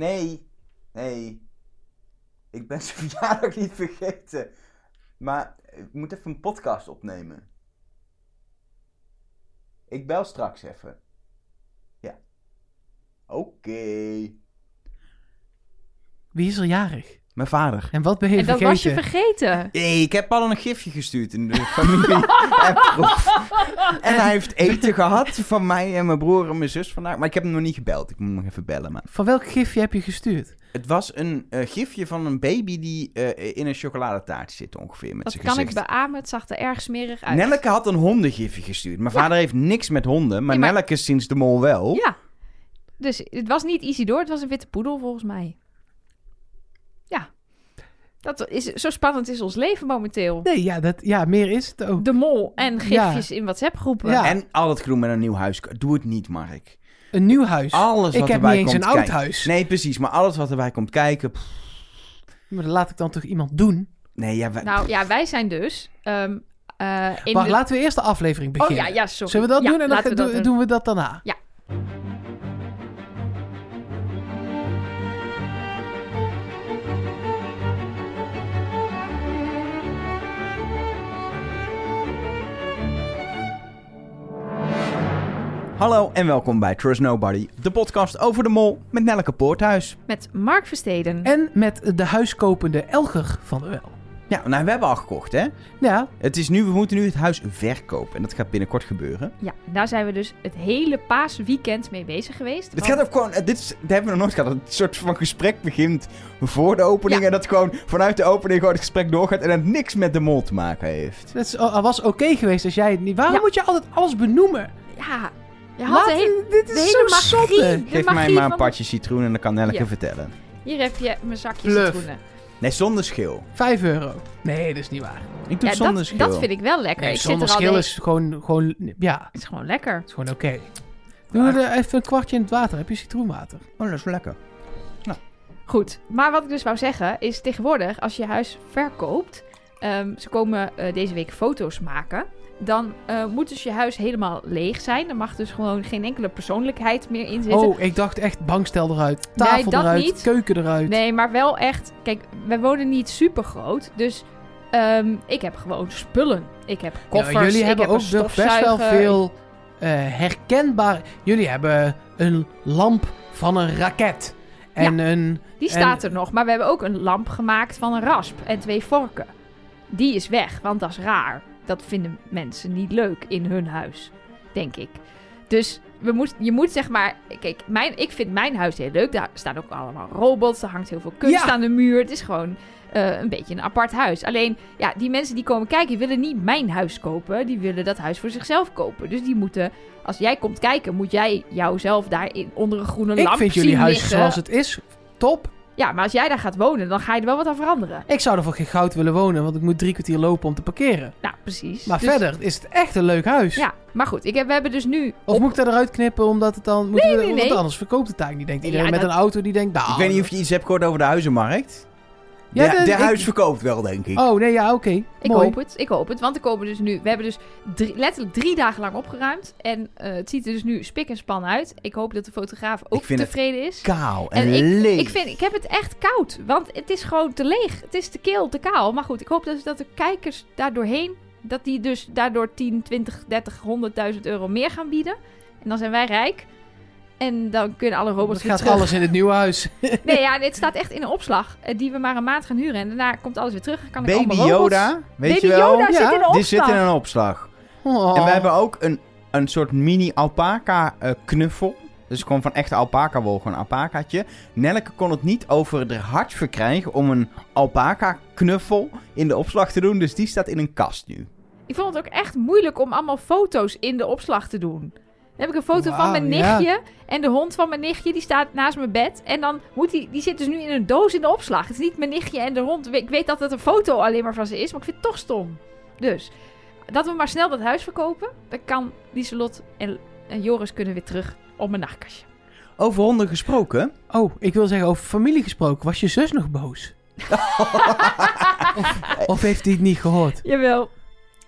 Nee, nee. Ik ben zijn verjaardag niet vergeten. Maar ik moet even een podcast opnemen. Ik bel straks even. Ja. Oké. Wie is er jarig? Mijn vader. En wat ben je En dat vergeten? was je vergeten. Ik heb al een gifje gestuurd in de familie. En hij heeft eten gehad van mij en mijn broer en mijn zus vandaag. Maar ik heb hem nog niet gebeld. Ik moet hem nog even bellen. Maar Van welk gifje heb je gestuurd? het was een eh, gifje van een baby die eh, in een chocoladetaart zit ongeveer met Dat zijn kan gezicht. ik beamen. Het zag er erg smerig uit. Nelleke had een hondengifje gestuurd. Mijn Ja. vader heeft niks met honden, maar, Nee, maar- Nelleke sinds de mol wel. Ja. Dus het was niet Isidor, het was een witte poedel volgens mij. Ja. Dat is, zo spannend is ons leven momenteel. Nee, ja, dat, ja meer is het ook. De mol en gifjes in WhatsApp-groepen. Ja. En al het groen met een nieuw huis. Doe het niet, Mark. Een nieuw huis. Alles ik wat heb erbij niet eens komt een oud kijken. huis. Nee, precies. Maar alles wat erbij komt kijken. pff, Maar dan laat ik dan toch iemand doen? nee, ja, wij- Nou ja, wij zijn dus... ehm, eh, in Wacht, de... laten we eerst de aflevering Oh beginnen. ja, ja, sorry. Zullen we dat Ja, doen en dan we dat doen. doen we dat daarna? Ja. Hallo en welkom bij Trust Nobody, de podcast over de mol met Nelleke Poorthuis. Met Mark Versteden. En met de huiskopende Elger van de Wel. Ja, nou, we hebben al gekocht, hè? Ja, Het is nu, we moeten nu het huis verkopen en dat gaat binnenkort gebeuren. Ja, daar zijn we dus het hele paasweekend mee bezig geweest. Het Want- gaat ook gewoon, eh, dit is, dat hebben we nog nooit gehad, dat het soort van gesprek begint voor de opening Ja. en dat gewoon vanuit de opening gewoon het gesprek doorgaat en het niks met de mol te maken heeft. dat is, was oké geweest als jij het niet... Waarom Ja. moet je altijd alles benoemen? Ja, je had Laat- de hele, dit de is hele zo magie. Geef mij maar een van- partje citroen en dan kan Nelleke Ja. vertellen. Hier heb je mijn zakje Bluff. citroenen. Nee, zonder schil. Vijf euro. Nee, dat is niet waar. Ik doe Ja, zonder dat, schil. dat vind ik wel lekker. Nee, ik zit zonder er al schil is gewoon, gewoon... Ja, Het is gewoon lekker. het is gewoon oké. Doen we er even een kwartje in het water. Heb je citroenwater? Oh, dat is lekker. Goed, maar wat ik dus wou zeggen is tegenwoordig als je huis verkoopt, ehm, ze komen eh, deze week foto's maken, dan eh, moet dus je huis helemaal leeg zijn. Er mag dus gewoon geen enkele persoonlijkheid meer in zitten. Oh, ik dacht echt bankstel eruit, tafel eruit, niet. keuken eruit. Nee, maar wel echt. Kijk, wij wonen niet super groot. Dus ehm, ik heb gewoon spullen. Ik heb Ja, koffers. jullie ik hebben heb ook nog best wel veel eh, herkenbaar... Jullie hebben een lamp van een raket. En een... Die staat er nog. Maar we hebben ook een lamp gemaakt van een rasp en twee vorken. Die is weg, want dat is raar. Dat vinden mensen niet leuk in hun huis, denk ik. Dus we moet, je moet zeg maar... Kijk, mijn, ik vind mijn huis heel leuk. Daar staan ook allemaal robots. Er hangt heel veel kunst Ja. aan de muur. Het is gewoon eh, een beetje een apart huis. Alleen, ja, die mensen die komen kijken... die willen niet mijn huis kopen. Die willen dat huis voor zichzelf kopen. Dus die moeten... Als jij komt kijken, moet jij jouzelf daar in, onder een groene Ik lamp vind jullie zien huis liggen. zoals het is top. Ja, maar als jij daar gaat wonen, dan ga je er wel wat aan veranderen. Ik zou er voor geen goud willen wonen, want ik moet drie kwartier lopen om te parkeren. Nou, precies. Maar Dus- verder is het echt een leuk huis. Ja, maar goed, ik heb, we hebben dus nu... Of op- moet ik dat eruit knippen omdat het dan... Moeten we, nee, Want nee. anders verkoopt het eigenlijk niet. Denkt iedereen Ja, met dat- een auto die denkt... Nou, ik weet niet of je iets hebt gehoord over de huizenmarkt. Ja, de, de- de ik- huis verkoopt wel, denk ik. Oh, nee, ja, oké. Ik Mooi. hoop het, ik hoop het. Want er komen dus nu... We hebben dus drie- letterlijk drie dagen lang opgeruimd. En eh, het ziet er dus nu spik en span uit. Ik hoop dat de fotograaf ook Ik vind het tevreden is. Kaal en, En ik, leeg. ik, vind, ik heb het echt koud. Want het is gewoon te leeg. Het is te kil, te kaal. Maar goed, ik hoop dus dat de kijkers daar doorheen... Dat die dus daardoor 10, 20, 30, 100.000 euro meer gaan bieden. En dan zijn wij rijk. En dan kunnen alle robots Het weer gaat terug. alles in het nieuwe huis. Nee, ja, dit staat echt in een opslag. eh, die we maar een maand gaan huren. En daarna komt alles weer terug. Kan ik Baby allemaal robots- Yoda, weet Baby je wel? Yoda Ja, zit in een opslag. Die zit in een opslag. Oh. En we hebben ook een, een soort mini alpaca eh, knuffel. Dus gewoon van echte alpaca wol, gewoon een alpacaatje. Nelleke kon het niet over de hart verkrijgen om een alpaca knuffel in de opslag te doen. Dus die staat in een kast nu. Ik vond het ook echt moeilijk om allemaal foto's in de opslag te doen. Dan heb ik een foto van mijn ja. nichtje. En de hond van mijn nichtje, die staat naast mijn bed. En dan moet die, die zit dus nu in een doos in de opslag. Het is niet mijn nichtje en de hond. Ik weet dat het een foto alleen maar van ze is, maar ik vind het toch stom. Dus, dat we maar snel dat huis verkopen. Dan kan Lieselot en, en Joris kunnen weer terug op mijn nachtkastje. Over honden gesproken. Oh, ik wil zeggen, over familie gesproken. Was je zus nog boos? of, of heeft hij het niet gehoord? Jawel.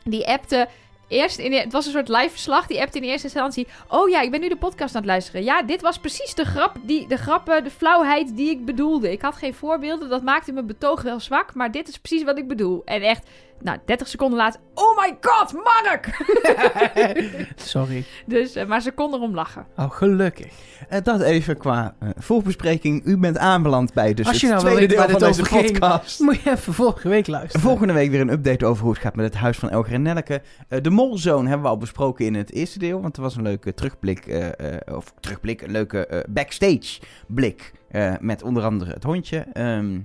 Die appte. Eerst in, het was een soort live verslag. Die appte in eerste instantie. Oh ja, ik ben nu de podcast aan het luisteren. Ja, dit was precies de grap, die, de grappen, de flauwheid die ik bedoelde. Ik had geen voorbeelden. Dat maakte mijn betoog wel zwak. Maar dit is precies wat ik bedoel. En echt, nou, 30 seconden later. Oh my god, Mark! Sorry. dus, eh, maar ze kon erom lachen. Oh, gelukkig. Eh, dat even qua eh, voorbespreking. U bent aanbeland bij dus Als je het nou tweede deel van deze ging, podcast. Moet je even vorige week luisteren. Volgende week weer een update over hoe het gaat met het huis van Elger en Nelleke. Eh, de Molzone hebben we al besproken in het eerste deel. Want er was een leuke terugblik. eh, eh, of terugblik, een leuke eh, backstage blik. eh, met onder andere het hondje. Ehm,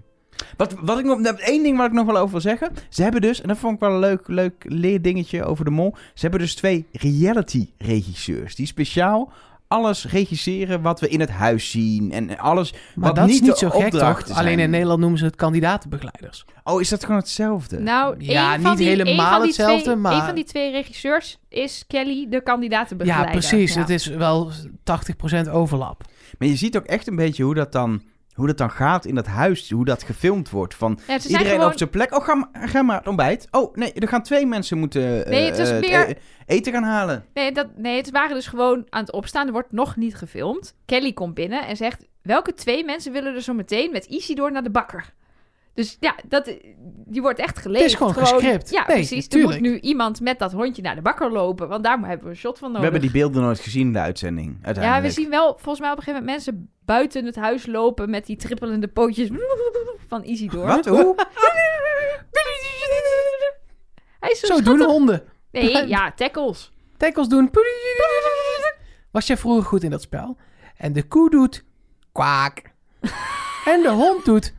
wat, wat ik nog, nou, één ding waar ik nog wel over wil zeggen. Ze hebben dus, en dat vond ik wel een leuk, leuk leerdingetje over de mol. Ze hebben dus twee reality regisseurs. Die speciaal alles regisseren wat we in het huis zien. En alles. Maar wat dat is niet niet de zo gek, toch? Alleen in Nederland noemen ze het kandidatenbegeleiders. Oh, is dat gewoon hetzelfde? Nou, Ja, niet die, helemaal hetzelfde, twee, maar- Een van die twee regisseurs is Kelly, de kandidatenbegeleider. Ja, precies. Ja. Het is wel 80% overlap. Maar je ziet ook echt een beetje hoe dat dan, hoe dat dan gaat in dat huis. Hoe dat gefilmd wordt. Van Ja, iedereen gewoon... op zijn plek. Oh, ga, maar- ga maar het ontbijt. Oh, nee, er gaan twee mensen moeten eh, Nee, het is eh, meer- e- eten gaan halen. Nee, dat, nee, het waren dus gewoon aan het opstaan. Er wordt nog niet gefilmd. Kelly komt binnen en zegt... Welke twee mensen willen er zo meteen met Isidor naar de bakker? Dus ja, dat, die wordt echt geleefd. Het is gewoon gescript. Ja, Nee, precies. Er tuurlijk. moet nu iemand met dat hondje naar de bakker lopen. Want daar hebben we een shot van We nodig. hebben die beelden nooit gezien in de uitzending. ja, we zien wel volgens mij op een gegeven moment mensen buiten het huis lopen... met die trippelende pootjes van Isidor. Wat? Hoe? Hij is zo, Zo doen honden. Nee, ja, tackles. Tackles doen. Was jij vroeger goed in dat spel? En de koe doet kwaak. En de hond doet...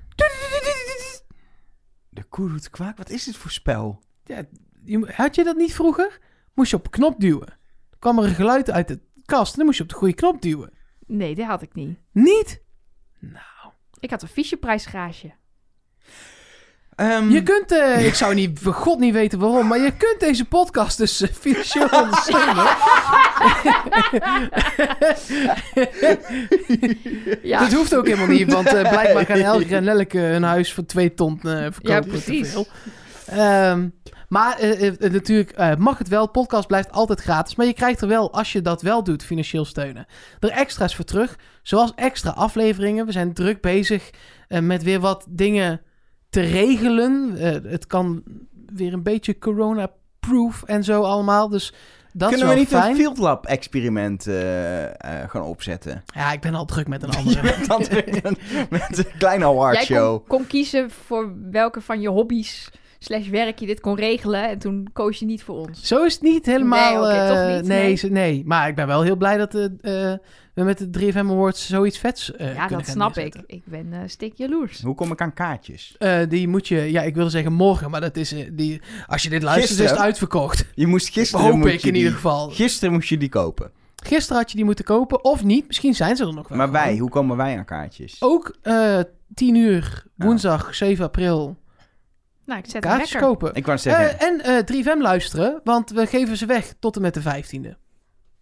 De koe doet kwaak. Wat is dit voor spel? Ja, je- had je dat niet vroeger? Moest je op een knop duwen. Dan kwam er een geluid uit de kast en dan moest je op de goede knop duwen. Nee, dat had ik niet. Niet? Ik had een Fischer-prijsgaasje. Ehm, Je kunt, eh, ik zou niet, voor god niet weten waarom, maar je kunt deze podcast dus eh, financieel ondersteunen. Ja, Dat hoeft ook helemaal niet, want eh, blijkbaar gaan Elger en Lelleke een huis voor twee ton eh verkopen. Ja, te precies. veel. Ehm, maar natuurlijk eh, mag het wel. Podcast blijft altijd gratis. Maar je krijgt er wel, als je dat wel doet, financieel steunen. Er extra's voor terug. Zoals extra afleveringen. We zijn druk bezig eh, met weer wat dingen te regelen. Eh, het kan weer een beetje corona-proof en zo allemaal. Dus dat kunnen is we niet fijn. een Field Lab experiment eh, eh, gaan opzetten? Ja, ik ben al druk met een Je andere. met een, met een kleine award Jij show. kon, kon kiezen voor welke van je hobby's slash werk je dit kon regelen. En toen koos je niet voor ons. Zo is het niet helemaal. Nee, eh, toch niet, Nee, nee. ze- nee, maar ik ben wel heel blij dat eh, eh, we met de 3FM Awards zoiets vets eh, ja, kunnen dat snap neerzetten. ik. Ik ben eh stik jaloers. Hoe kom ik aan kaartjes? Eh, die moet je, ja, ik wilde zeggen morgen, maar dat is die. Als je dit luistert, is het uitverkocht. Je moest gisteren... Hoop moet ik je in die- ieder geval. Gisteren moest je die kopen. Gisteren had je die moeten kopen, of niet. Misschien zijn ze er nog wel. Maar wij, hoe komen wij aan kaartjes? Ook eh 10 uur, woensdag 7 april, Nou, ik zet hem kaartjes lekker. kopen. Ik wou zeggen, Eh, en eh 3FM luisteren, want we geven ze weg tot en met de 15e.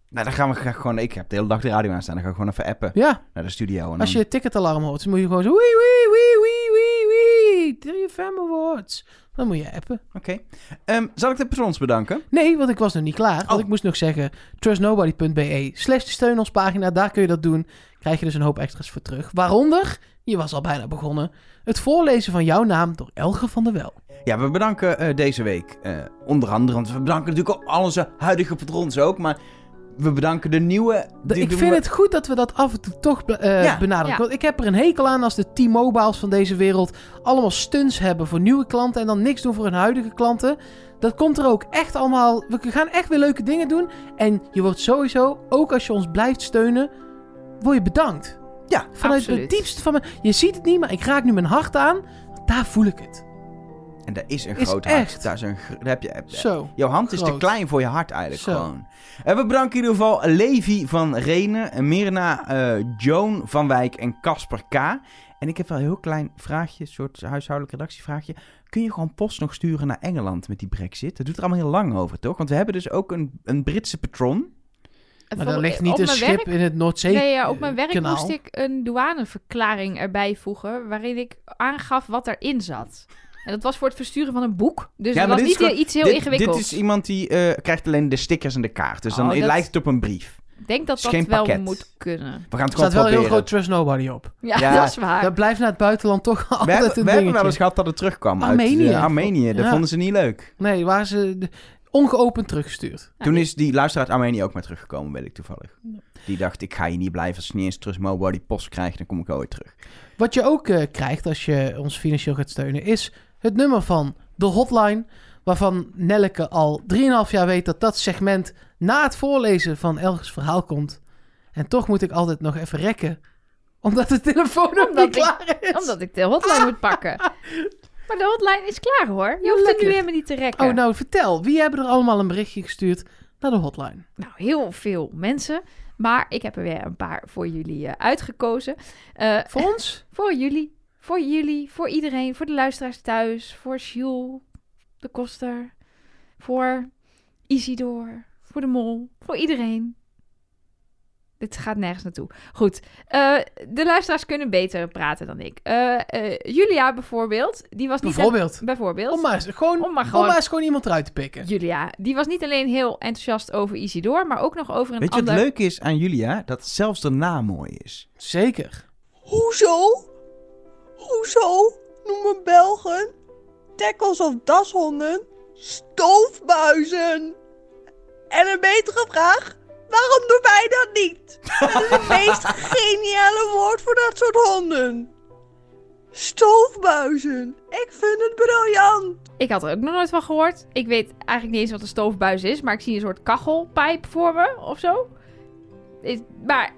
nou, dan gaan we graag gewoon... Ik heb de hele dag de radio aan staan. Dan ga ik gewoon even appen Ja, naar de studio. En Als dan- je ticketalarm hoort, dan moet je gewoon zo... Wee, wee, wee, wee, wee, wee. 3FM Awards. Dan moet je appen. Oké. Ehm, zal ik de patrons bedanken? Nee, want ik was nog niet klaar. Want Oh. ik moest nog zeggen... trustnobody.be slash de steun ons pagina. Daar kun je dat doen. Krijg je dus een hoop extra's voor terug. Waaronder, je was al bijna begonnen... het voorlezen van jouw naam door Elge van der Wel. Ja, we bedanken eh, deze week eh, onder andere... Want we bedanken natuurlijk ook al onze huidige patrons ook. Maar we bedanken de nieuwe... Die ik vind we- het goed dat we dat af en toe toch eh, Ja. benadrukken. Ja. Want ik heb er een hekel aan als de T-Mobiles van deze wereld allemaal stunts hebben voor nieuwe klanten en dan niks doen voor hun huidige klanten. Dat komt er ook echt allemaal. We gaan echt weer leuke dingen doen. En je wordt sowieso, ook als je ons blijft steunen, word je bedankt. Ja, Vanuit Absoluut. het diepste van mijn. Je ziet het niet, maar ik raak nu mijn hart aan. Daar voel ik het. En daar is een Is groot hart. echt. Daar is een, daar heb je, heb- Zo. Jouw hand is te klein voor je hart eigenlijk Zo. gewoon. En we bedanken in ieder geval Levi van Renen, Mirna, eh, Joan van Wijk en Casper K. En ik heb wel een heel klein vraagje, een soort huishoudelijk redactievraagje. Kun je gewoon post nog sturen naar Engeland met die brexit? Dat doet er allemaal heel lang over, toch? Want we hebben dus ook een, een Britse patron. Maar dan ligt niet Op een mijn schip werk- in het Noordzee. Nee, ja, op mijn eh, werk kanaal. moest ik een douaneverklaring erbij voegen... waarin ik aangaf wat erin zat. En dat was voor het versturen van een boek. Dus Ja, dat was niet gewoon- iets heel dit, ingewikkelds. Dit is iemand die eh, krijgt alleen de stickers en de kaart. Dus dan Oh, dat- lijkt het op een brief. Ik denk dat dat geen wel pakket. moet kunnen. We gaan het Er gewoon staat wel heel groot Trust Nobody op. Ja, Ja. dat is waar. Dat blijft naar het buitenland toch we altijd hebben, een we hebben wel dingetje. eens gehad dat het terugkwam Armenië. uit eh, Armenië. Dat Ja. vonden ze niet leuk. Nee, waren ze de- ongeopend teruggestuurd. Ja, Toen is die luisteraar uit Armenië ook maar teruggekomen, weet ik toevallig. Die dacht, ik ga hier niet blijven als je niet eens Trust Mobile post krijgt, dan kom ik ooit terug. Wat je ook eh, krijgt als je ons financieel gaat steunen, is het nummer van de hotline. Waarvan Nelleke al 3,5 jaar weet dat dat segment na het voorlezen van Elges verhaal komt. En toch moet ik altijd nog even rekken. Omdat de telefoon nog niet ik- klaar is. Omdat ik de hotline moet pakken. Maar de hotline is klaar hoor. Je hoeft het nu helemaal niet te rekken. Oh, nou vertel. Wie hebben er allemaal een berichtje gestuurd naar de hotline? Nou, heel veel mensen. Maar ik heb er weer een paar voor jullie eh, uitgekozen. Eh, Voor ons? voor jullie, voor jullie, voor iedereen, voor de luisteraars thuis, voor Jules, de koster, voor Isidor, voor de mol, voor iedereen. Dit gaat nergens naartoe. Goed, eh, de luisteraars kunnen beter praten dan ik. Eh, eh, Julia bijvoorbeeld, die was niet... Bijvoorbeeld. bijvoorbeeld. Om maar, eens, gewoon, Om maar om gewoon- maar eens gewoon iemand eruit te pikken. Julia, die was niet alleen heel enthousiast over Isidor, maar ook nog over een Weet je ander... wat leuk is aan Julia? Dat zelfs de naam mooi is. Zeker. Hoezo? Hoezo noemen Belgen tackles of dashonden stoofbuizen? En een betere vraag, waarom doen wij dat niet? Dat is het meest geniale woord voor dat soort honden. Stoofbuizen. Ik vind het briljant. Ik had er ook nog nooit van gehoord. Ik weet eigenlijk niet eens wat een stoofbuis is, maar ik zie een soort kachelpijp voor me of zo. Maar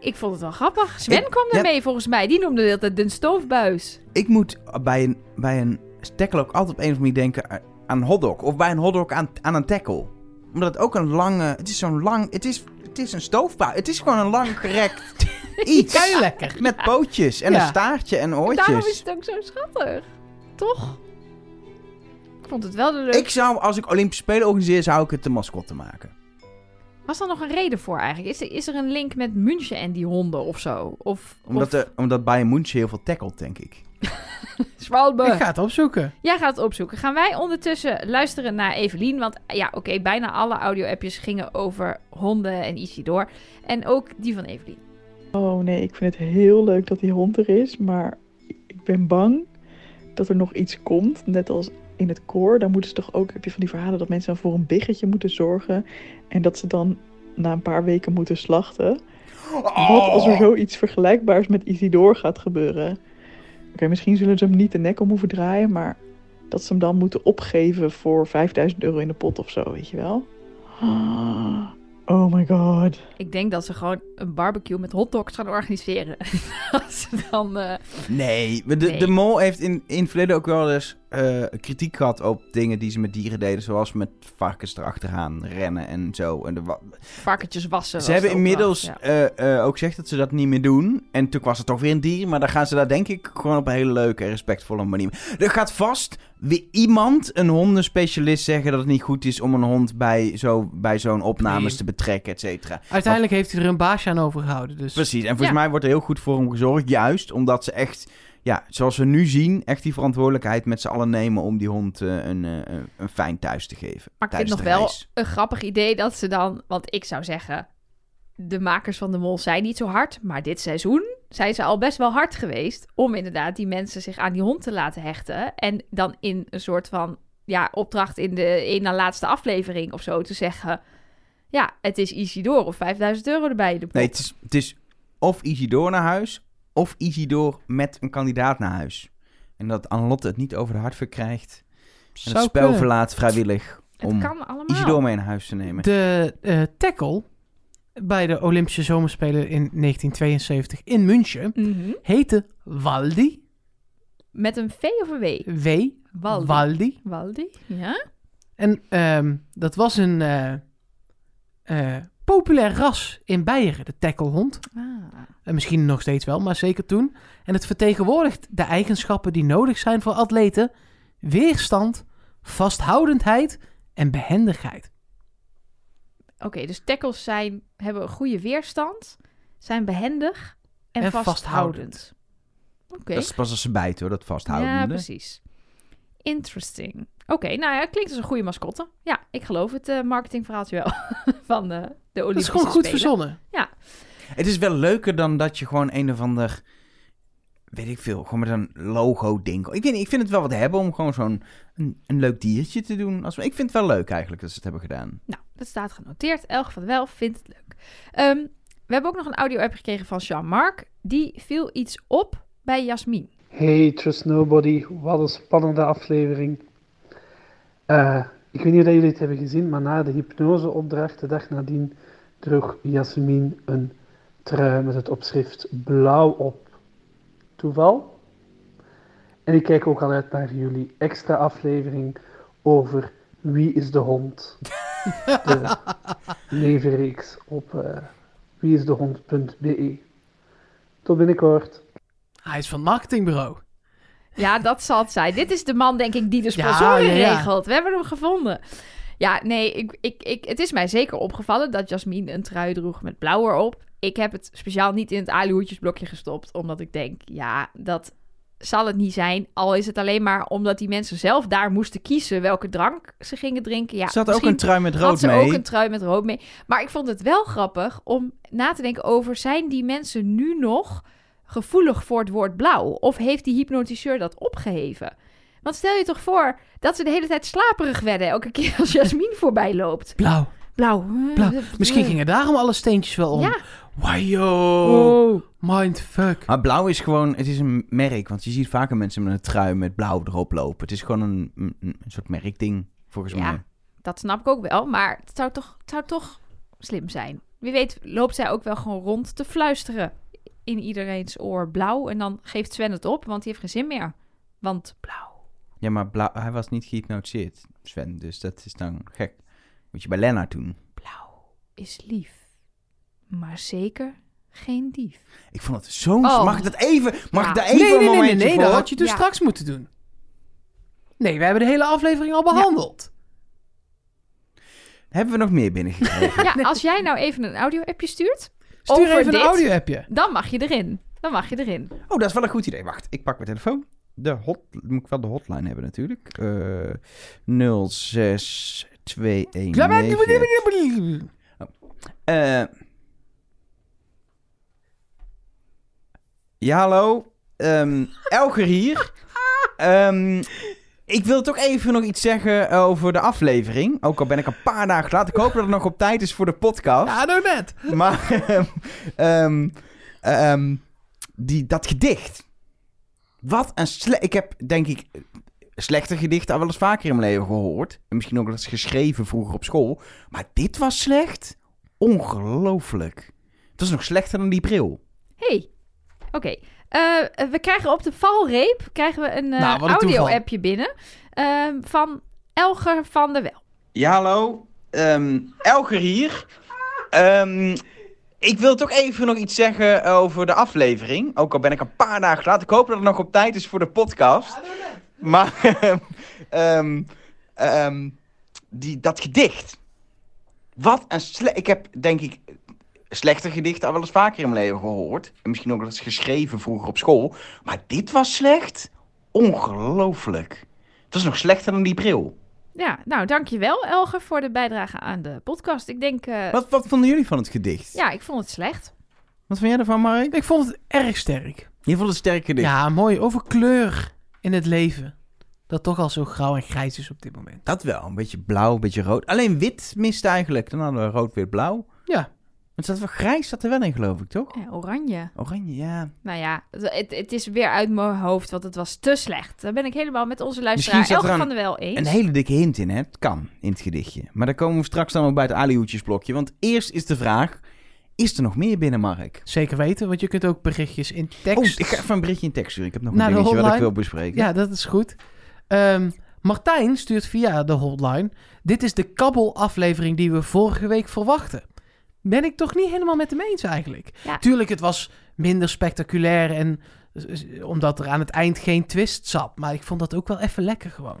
ik vond het wel grappig. Sven Ik- kwam ja. ermee volgens mij. Die noemde het altijd de stoofbuis. Ik moet bij een, bij een tackle ook altijd op een of andere manier denken aan een hotdog. Of bij een hotdog aan, aan een tackle. Omdat het ook een lange... Het is zo'n lang... Het is, het is een stoofbuis. Het is gewoon een lang gerekt iets. Kei lekker. Met pootjes en Ja. een staartje en Daarom is oortjes. het ook zo schattig. Toch? Ik vond het wel de leuk. Ik zou, als ik Olympische Spelen organiseer, zou ik het de mascotte maken. Was er nog een reden voor eigenlijk? Is er, is er een link met München en die honden of zo? Of, Omdat, of de, omdat Bayern München heel veel tackelt, denk ik. Schwalbe? Ik ga het opzoeken. Jij gaat het opzoeken. Gaan wij ondertussen luisteren naar Evelien? Want ja, oké, bijna alle audio-appjes gingen over honden en Isidor. En ook die van Evelien. Oh nee, ik vind het heel leuk dat die hond er is, maar ik ben bang dat er nog iets komt. Net als in het koor, daar moeten ze toch ook, heb je van die verhalen dat mensen dan voor een biggetje moeten zorgen en dat ze dan na een paar weken moeten slachten. Wat als er zoiets vergelijkbaars met Isidor gaat gebeuren? Oké, misschien zullen ze hem niet de nek om hoeven draaien, maar dat ze hem dan moeten opgeven voor 5000 euro in de pot of zo, weet je wel? Oh my god. Ik denk dat ze gewoon een barbecue met hotdogs gaan organiseren. Als ze dan... eh, Nee, de, Nee. de mol heeft in, in het verleden ook wel eens eh, kritiek gehad op dingen die ze met dieren deden. Zoals met varkens erachteraan rennen en zo. En de wa- varkentjes wassen. ze hebben de inmiddels ja. eh, eh, ook gezegd dat ze dat niet meer doen. En toen was het toch weer een dier. Maar dan gaan ze daar denk ik gewoon op een hele leuke en respectvolle manier. Er gaat vast weer iemand, een hondenspecialist, zeggen dat het niet goed is om een hond bij, zo, bij zo'n opnames Nee. te betrekken, et cetera. Uiteindelijk heeft hij er een baasje aan overgehouden. Dus Precies, en volgens Ja. mij wordt er heel goed voor hem gezorgd. Juist omdat ze echt, ja, zoals we nu zien, echt die verantwoordelijkheid met z'n allen nemen om die hond eh, een, eh, een, een fijn thuis te geven. Maar ik vind nog de wel een grappig idee dat ze dan... Want ik zou zeggen, de makers van de mol zijn niet zo hard. Maar dit seizoen zijn ze al best wel hard geweest... om inderdaad die mensen zich aan die hond te laten hechten. En dan in een soort van ja, opdracht in de één na laatste aflevering of zo te zeggen... Ja, het is Isidor of 5000 euro erbij in de pot. Nee, het is, het is of Isidor naar huis, of Isidor met een kandidaat naar huis. En dat Annelotte het niet over de hart verkrijgt. En het spel kunnen. verlaat vrijwillig het om kan allemaal. Isidor mee naar huis te nemen. De eh, tackle bij de Olympische Zomerspelen in 1972 in München Mhm. heette Waldi. Met een V of een W? W. Waldi. Waldi. Waldi, ja. En ehm, dat was een eh, eh, populair ras in Beieren, de tacklehond. Ah. En misschien nog steeds wel, maar zeker toen. En het vertegenwoordigt de eigenschappen die nodig zijn voor atleten: weerstand, vasthoudendheid en behendigheid. Oké, dus tackles zijn, hebben een goede weerstand, zijn behendig en, En vasthoudend. vasthoudend. Oké, Dat is pas als ze bijten hoor, dat vasthouden. ja, precies. Interesting. Oké, nou ja, klinkt als een goede mascotte. Ja, ik geloof het eh, marketingverhaaltje wel van eh, de Dat Olympische is gewoon goed Spelen. verzonnen. Het is wel leuker dan dat je gewoon een of ander, weet ik veel, gewoon met een logo ding. Ik, weet niet, ik vind het wel wat hebben om gewoon zo'n een, een leuk diertje te doen. Als, ik vind het wel leuk eigenlijk dat ze het hebben gedaan. Nou, dat staat genoteerd. Elge van Wel vindt het leuk. Ehm, we hebben ook nog een audio-app gekregen van Jean-Marc. Die viel iets op bij Jasmin. Hey, Trust Nobody, wat een spannende aflevering. Eh, ik weet niet of jullie het hebben gezien, maar na de hypnoseopdracht de dag nadien droeg Jasmin een trui met het opschrift blauw op. Toeval? En ik kijk ook al uit naar jullie extra aflevering over Wie is de hond? De nevenreeks op eh wieisdehond.be. Tot binnenkort. Hij is van het marketingbureau. Ja, dat zal het zijn. Dit is de man, denk ik, die de sponsoren ja, ja. regelt. We hebben hem gevonden. Ja, nee, ik, ik, ik, het is mij zeker opgevallen dat Jasmin een trui droeg met blauw erop. Ik heb het speciaal niet in het aluhoedjesblokje gestopt, omdat ik denk, ja, dat zal het niet zijn. Al is het alleen maar omdat die mensen zelf daar moesten kiezen welke drank ze gingen drinken. Ja, ze had ook een trui met had rood ze mee. ook een trui met rood mee. Maar ik vond het wel grappig om na te denken over... zijn die mensen nu nog gevoelig voor het woord blauw? Of heeft die hypnotiseur dat opgeheven? Want stel je toch voor dat ze de hele tijd slaperig werden... elke keer als Jasmin voorbij loopt. Blauw. Blauw. Blauw. Misschien gingen daarom alle steentjes wel om. Ja. Wajo. Oh. Mindfuck. Maar blauw is gewoon, het is een merk. Want je ziet vaker mensen met een trui met blauw erop lopen. Het is gewoon een, een, een soort merkding, volgens Ja. mij. Dat snap ik ook wel, maar het zou toch, het zou toch slim zijn. Wie weet loopt zij ook wel gewoon rond te fluisteren in iedereen's oor blauw. En dan geeft Sven het op, want die heeft geen zin meer. Want blauw. Ja, maar blauw, hij was niet gehypnotiseerd, Sven. Dus dat is dan gek. Moet je bij Lennart doen. Blauw is lief, maar zeker geen dief. Ik vond het zo'n... Oh. Mag ik dat even... Mag Ja. ik daar even nee, nee, een nee, nee, momentje nee, voor? dat had je dus Ja. straks moeten doen. Nee, we hebben de hele aflevering al behandeld. Hebben we nog meer binnengekregen? Ja, als jij nou even een audio-appje stuurt, Stuur Over even dit? een audio-appje. dan mag je erin. Dan mag je erin. Oh, dat is wel een goed idee. Wacht, ik pak mijn telefoon. De hot, moet ik wel de hotline hebben natuurlijk. Eh 06219. Eh ja, hallo. Ehm Elger hier. Ehm, ik wil toch even nog iets zeggen over de aflevering. Ook al ben ik een paar dagen laat. Ik hoop dat het nog op tijd is voor de podcast. Ja, nou net. Maar ehm, ehm, ehm, die, dat gedicht. Wat een slecht... Ik heb, denk ik, slechte gedichten al wel eens vaker in mijn leven gehoord. En misschien ook wel eens geschreven vroeger op school. Maar dit was slecht. Ongelooflijk. Het was nog slechter dan die bril. hey, oké. Eh, we krijgen op de valreep krijgen we een eh, Nou, audio-appje binnen eh, van Elger van der Wel. Ja, hallo. Ehm, Elger hier. Ehm, ik wil toch even nog iets zeggen over de aflevering. Ook al ben ik een paar dagen laat. Ik hoop dat het nog op tijd is voor de podcast. Maar ehm, ehm, die, dat gedicht. Wat een slecht... Ik heb, denk ik, slechte gedichten al wel eens vaker in mijn leven gehoord. En misschien ook wel eens geschreven vroeger op school. Maar dit was slecht. Ongelooflijk. Het was nog slechter dan die bril. Ja, nou dankjewel Elger voor de bijdrage aan de podcast. Ik denk, eh, Wat, wat vonden jullie van het gedicht? ja, ik vond het slecht. Wat vond jij ervan, Mark? Ik vond het erg sterk. Je vond het sterk gedicht. Ja, mooi. Over kleur in het leven. Dat toch al zo grauw en grijs is op dit moment. Dat wel. Een beetje blauw, een beetje rood. Alleen wit mist eigenlijk. Dan hadden we rood, wit, blauw. Ja. Het zat wel grijs, zat er wel in, geloof ik, toch? Ja, oranje. Oranje, ja. Nou ja, het, het, is weer uit mijn hoofd, want het was te slecht. Daar ben ik helemaal met onze luisteraar Misschien zat er Elger een- van der Wel eens. Een hele dikke hint in, hè? Het kan in het gedichtje. Maar daar komen we straks dan ook bij het alihoedjesblokje. Want eerst is de vraag... Is er nog meer binnen, Mark? Zeker weten, want je kunt ook berichtjes in Oh, tekst... ik ga even een berichtje in tekst sturen. Ik heb nog Naar een de dingetje wat ik wil bespreken. Ja, dat is goed. Ehm, Martijn stuurt via de hotline. Dit is de kabbel-aflevering die we vorige week verwachten. Ben ik toch niet helemaal met hem eens eigenlijk. Ja. Tuurlijk, het was minder spectaculair en eh, omdat er aan het eind geen twist zat. Maar ik vond dat ook wel even lekker gewoon.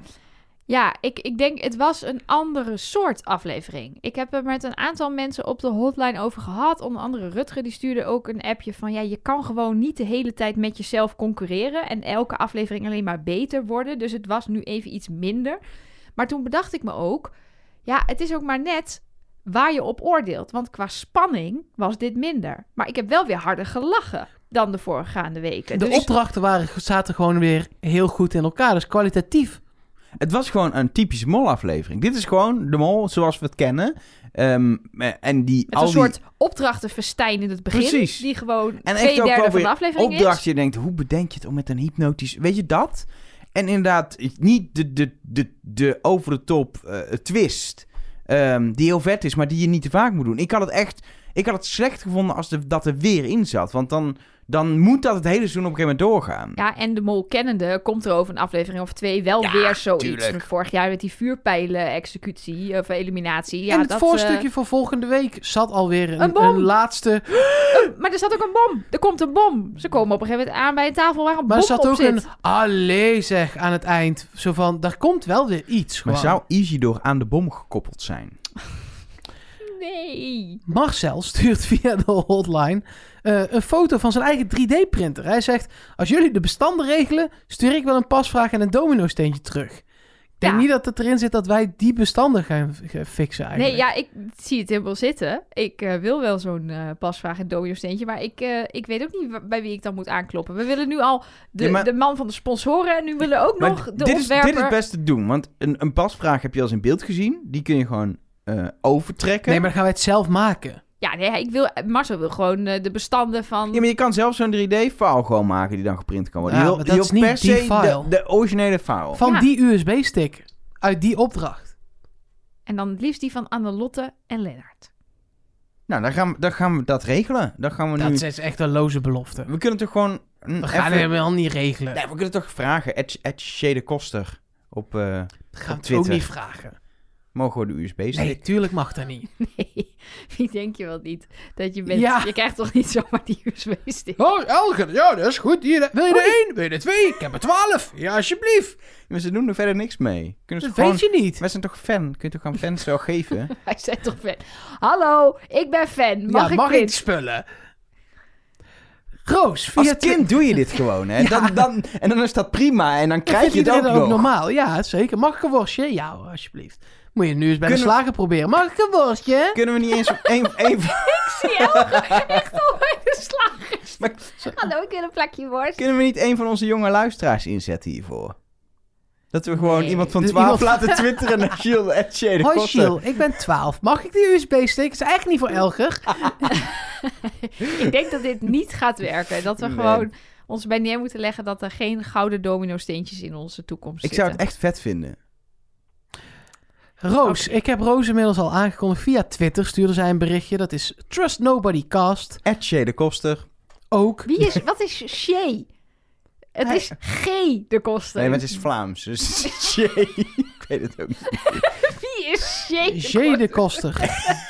Ja, ik, ik denk het was een andere soort aflevering. Ik heb er met een aantal mensen op de hotline over gehad. Onder andere Rutger, die stuurde ook een appje van... ja, je kan gewoon niet de hele tijd met jezelf concurreren... en elke aflevering alleen maar beter worden. Dus het was nu even iets minder. Maar toen bedacht ik me ook... ja, het is ook maar net waar je op oordeelt. Want qua spanning was dit minder. Maar ik heb wel weer harder gelachen dan de voorgaande weken. De Dus- opdrachten waren, zaten gewoon weer heel goed in elkaar. Dus kwalitatief. Het was gewoon een typische mol-aflevering. Dit is gewoon de mol zoals we het kennen. Ehm, en die, Met al een die soort opdrachtenfestijn in het begin. Precies. Die gewoon En twee ook derde wel van de aflevering opdracht. is. Je denkt, hoe bedenk je het om met een hypnotisch... Weet je dat? En inderdaad, niet de, de, de, de over de top eh, twist... ehm, die heel vet is, maar die je niet te vaak moet doen. Ik had het echt... Ik had het slecht gevonden als dat er weer in zat. Want dan, dan moet dat het hele seizoen op een gegeven moment doorgaan. Ja, en de mol kennende komt er over een aflevering of twee wel Ja, weer zoiets. tuurlijk. Vorig jaar met die vuurpijlen-executie of eliminatie. Ja, in het dat, voorstukje eh, voor volgende week zat alweer een, Een bom. een laatste... maar er zat ook een bom. Er komt een bom. Ze komen op een gegeven moment aan bij een tafel waar een Maar er bom zat op ook zit. een allee zeg aan het eind. Zo van, daar komt wel weer iets Maar zou Isidor aan de bom gekoppeld zijn? Nee. Marcel stuurt via de hotline eh, een foto van zijn eigen 3D-printer. Hij zegt, als jullie de bestanden regelen, stuur ik wel een pasvraag en een domino-steentje terug. Ik denk Ja. niet dat het erin zit dat wij die bestanden gaan, fixen eigenlijk. Nee, ja, ik zie het helemaal zitten. Ik eh, wil wel zo'n eh, pasvraag en domino-steentje. Maar ik, eh, ik weet ook niet bij wie ik dan moet aankloppen. We willen nu al de, Ja, maar- de man van de sponsoren. En nu willen we ook Maar nog de dit, is, dit is best te doen. Want een, een pasvraag heb je al eens in beeld gezien. Die kun je gewoon eh, overtrekken. Nee, maar dan gaan wij het zelf maken. Ja, nee, ik wil, Marcel wil gewoon eh, de bestanden van... Ja, maar je kan zelf zo'n 3D-file gewoon maken die dan geprint kan worden. Ja, je wil, dat is niet per die se file. De, de originele file. Van Ja. die USB-stick. Uit die opdracht. En dan het liefst die van Annelotte en Lennart. Nou, dan gaan, we, dan gaan we dat regelen. Dan gaan we nu... Dat is echt een loze belofte. We kunnen toch gewoon... We gaan even- helemaal niet regelen. Nee, we kunnen toch vragen. Ed, Ed Shade Koster op... eh, dat gaan op we ook Twitter. niet vragen. Mogen we de USB-stick? Nee, tuurlijk mag dat niet. Nee, wie denk je wel niet dat je bent? Ja. Je krijgt toch niet zomaar die USB-stick? Oh, Elger, ja, dat is goed. Hier, wil je er één? Wil je er twee? Ik heb er twaalf. Ja, alsjeblieft. Maar ze doen er verder niks mee. Kunnen ze Dat gewoon... weet je niet. Wij zijn toch fan? Kun je toch aan fans zo geven? Hij zei toch fan. Hallo, ik ben fan. Mag ja, ik mag ik spullen? Roos, via Als kind doe je dit gewoon, hè? Ja. Dan, dan, en dan is dat prima. En dan krijg je het ook nog. normaal. Ja, zeker. Mag ik een worstje? Ja, alsjeblieft. Moet je nu eens bij Kunnen de we- slager proberen. Mag ik een worstje? Kunnen we niet eens een, een, Zie je Elge echt al bij de slagers. Maar- Hallo, ik wil een plakje worst. Kunnen we niet een van onze jonge luisteraars inzetten hiervoor? Dat we gewoon Nee. iemand van Dus 12 iemand- laten twitteren naar Gilles at Shade Hoi. Giel, ik ben 12. Mag ik die USB-stick? is eigenlijk niet voor Elger. Ik denk dat dit niet gaat werken. Dat we Nee. gewoon ons bij neer moeten leggen dat er geen gouden domino-steentjes in onze toekomst Ik zou zitten. het echt vet vinden. Roos, ik heb Roos inmiddels al aangekondigd via Twitter. Stuurde zij een berichtje. Dat is Trust Nobody Cast. At Shade Koster. Ook. Wie is, wat is Shay? Het Hij- is G de kosten. Nee, maar het is Vlaams. Dus Shade. ik weet het ook niet. Wie is Shay? de J de Koster.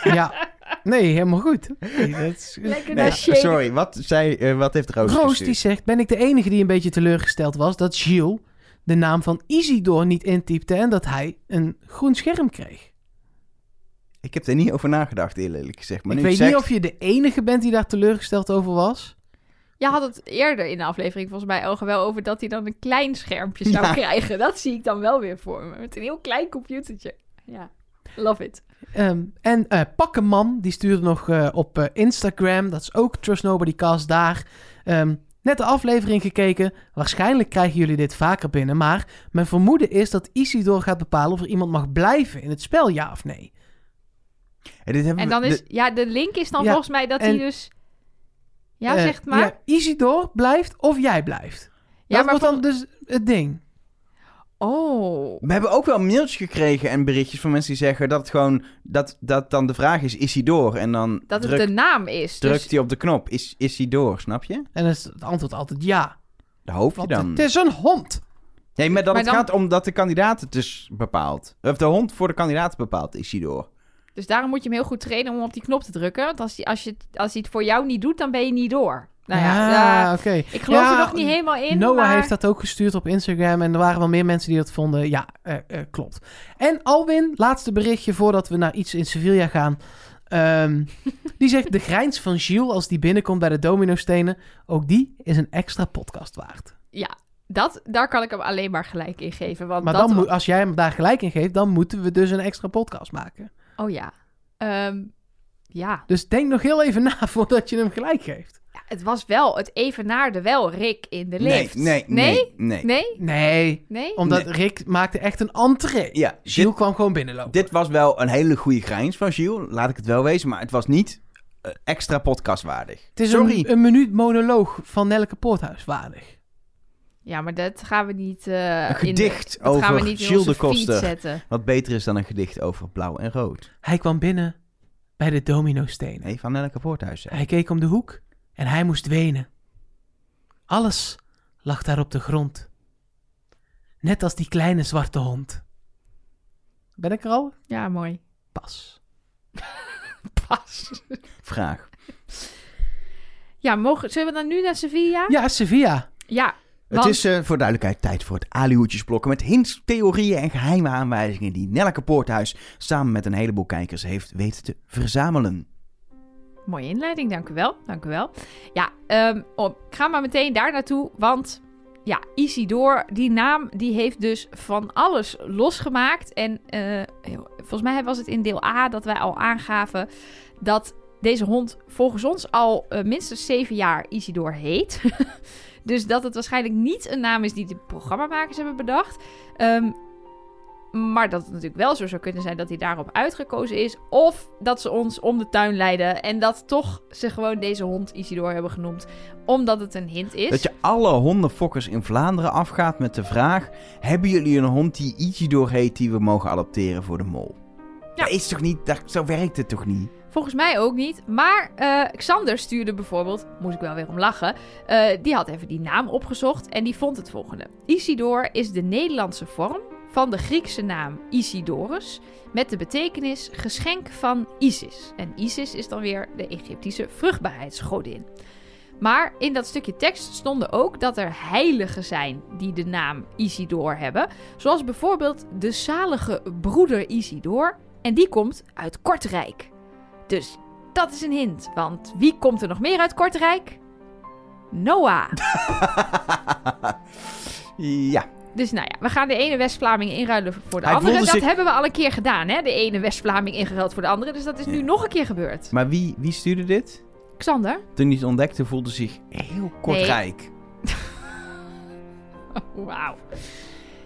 ja. Nee, helemaal goed. Nee, dat is- Lekker Nee, sorry. Wat, zei, eh, wat heeft Roos Roos die zegt, ben ik de enige die een beetje teleurgesteld was dat Gilles de naam van Isidor niet intypte en dat hij een groen scherm kreeg. Ik heb er niet over nagedacht, eerlijk gezegd. Maar ik nu weet niet of je de enige bent die daar teleurgesteld over was. Je had het eerder in de aflevering volgens mij Elge wel over dat hij dan een klein schermpje zou Ja. krijgen. Dat zie ik dan wel weer voor me. Met een heel klein computertje. Ja, love it. Ehm, en eh Pakkenman, die stuurde nog eh, op eh, Instagram, dat is ook Trust Nobody Cast daar. Ehm, net de aflevering gekeken. Waarschijnlijk krijgen jullie dit vaker binnen, maar mijn vermoeden is dat Isidor gaat bepalen of er iemand mag blijven in het spel, ja of nee. En, dit hebben En we- dan is, de- ja, de link is dan Ja, volgens mij dat en- hij dus... Ja, zeg maar. Ja, Isidor blijft of jij blijft. Ja, dat maar wordt dan dus het ding. Oh. We hebben ook wel mailtjes gekregen en berichtjes van mensen die zeggen dat het gewoon dat, dat dan de vraag is: is hij door? En dan Dat het druk- de naam is. drukt Dus hij op de knop: is, is hij door? Snap je? En dan is het antwoord altijd ja. Dat hoop je dan. het is een hond. Nee, maar dat Maar het dan- gaat om dat de kandidaat het dus bepaalt. Of de hond voor de kandidaat bepaalt: is hij door? Dus daarom moet je hem heel goed trainen om op die knop te drukken. Want als hij, als je, als hij het voor jou niet doet, dan ben je niet door. Nou ja, Ah, ja, oké. ik geloof Ja, er nog niet helemaal in. Noah maar... heeft dat ook gestuurd op Instagram en er waren wel meer mensen die dat vonden. Ja, eh, eh, klopt. En Alwin, laatste berichtje voordat we naar iets in Sevilla gaan. Ehm, die zegt de grijns van Gilles als die binnenkomt bij de dominostenen. Ook die is een extra podcast waard. Ja, dat, daar kan ik hem alleen maar gelijk in geven. Want Maar dat dan moet, als jij hem daar gelijk in geeft, dan moeten we dus een extra podcast maken. Oh ja. Ehm, ja. Dus denk nog heel even na voordat je hem gelijk geeft. Het was wel, het evenaarde wel Rick in de lift. nee, Nee? nee, nee. Nee? Nee, Nee? omdat Nee. Rick maakte echt een entree. Ja, Gilles dit, kwam gewoon binnenlopen. dit was wel een hele goede grijns van Gilles. Laat ik het wel wezen. Maar het was niet eh, extra podcastwaardig. het is Sorry. een, een minuut monoloog van Nelke Poorthuis waardig. Ja, maar dat gaan we niet... eh, Een in de- gedicht gaan we over niet in Gilles de Koster. zetten. Wat beter is dan een gedicht over blauw en rood. Hij kwam binnen bij de dominostenen. Nee, van Nelke Poorthuis. hè. Hij keek om de hoek en hij moest wenen. Alles lag daar op de grond. Net als die kleine zwarte hond. Ben ik er al? Ja, mooi. Pas. Pas. Vraag. Ja, mogen, zullen we dan nu naar Sevilla? Ja, Sevilla. Ja, Het is eh, voor duidelijkheid tijd voor het alihoedjesblokken met hints, theorieën en geheime aanwijzingen die Nelke Poorthuis samen met een heleboel kijkers heeft weten te verzamelen. Mooie inleiding, dank u wel. Dank u wel. Ja, ik ga maar meteen daar naartoe, want ja, Isidor, die naam, die heeft dus van alles losgemaakt. En eh, volgens mij was het in deel A dat wij al aangaven dat deze hond volgens ons al eh, minstens zeven jaar Isidor heet. dus dat het waarschijnlijk niet een naam is die de programmamakers hebben bedacht. Ehm, maar dat het natuurlijk wel zo zou kunnen zijn dat hij daarop uitgekozen is. Of dat ze ons om de tuin leiden. En dat toch ze gewoon deze hond Isidor hebben genoemd. Omdat het een hint is. Dat je alle hondenfokkers in Vlaanderen afgaat met de vraag: hebben jullie een hond die Isidor heet die we mogen adopteren voor de mol? Ja. Dat is toch niet, dat, zo werkt het toch niet? Volgens mij ook niet. Maar eh, Xander stuurde bijvoorbeeld, moest ik wel weer om lachen. eh, die had even die naam opgezocht en die vond het volgende: Isidor is de Nederlandse vorm van de Griekse naam Isidorus. Met de betekenis geschenk van Isis. En Isis is dan weer de Egyptische vruchtbaarheidsgodin. Maar in dat stukje tekst stonden ook dat er heiligen zijn die de naam Isidor hebben. Zoals bijvoorbeeld de zalige broeder Isidor. En die komt uit Kortrijk. Dus dat is een hint. Want wie komt er nog meer uit Kortrijk? Noah. ja, Dus nou ja, we gaan de ene West-Vlaming inruilen voor de Hij andere. Dat zich- hebben we al een keer gedaan, hè? De ene West-Vlaming ingeruild voor de andere. Dus dat is nu nog een keer gebeurd. maar wie, wie stuurde dit? Xander? Toen hij het ontdekte, voelde zich heel kortrijk. Wauw.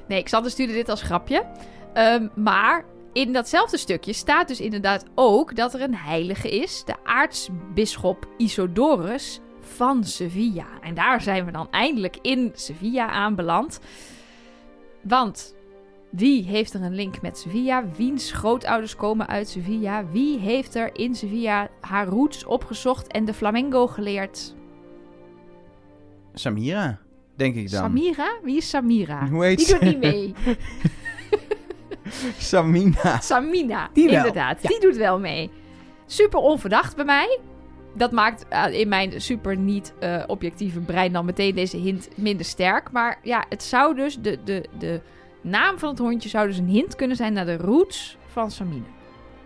Nee, Xander stuurde dit als grapje. Ehm, maar in datzelfde stukje staat dus inderdaad ook dat er een heilige is. De aartsbisschop Isodorus van Sevilla. En daar zijn we dan eindelijk in Sevilla aanbeland. Want wie heeft er een link met Sevilla? Wiens grootouders komen uit Sevilla? Wie heeft er in Sevilla haar roots opgezocht en de flamenco geleerd? Samira, denk ik dan. Samira? Wie is Samira? Hoe heet Die doet niet mee. Samina. Samina, Die inderdaad. ja. Die doet wel mee. Super onverdacht bij mij. Dat maakt eh, in mijn super niet eh, brein dan meteen deze hint minder sterk. Maar ja, het zou dus, de, de, de naam van het hondje zou dus een hint kunnen zijn naar de roots van Samina.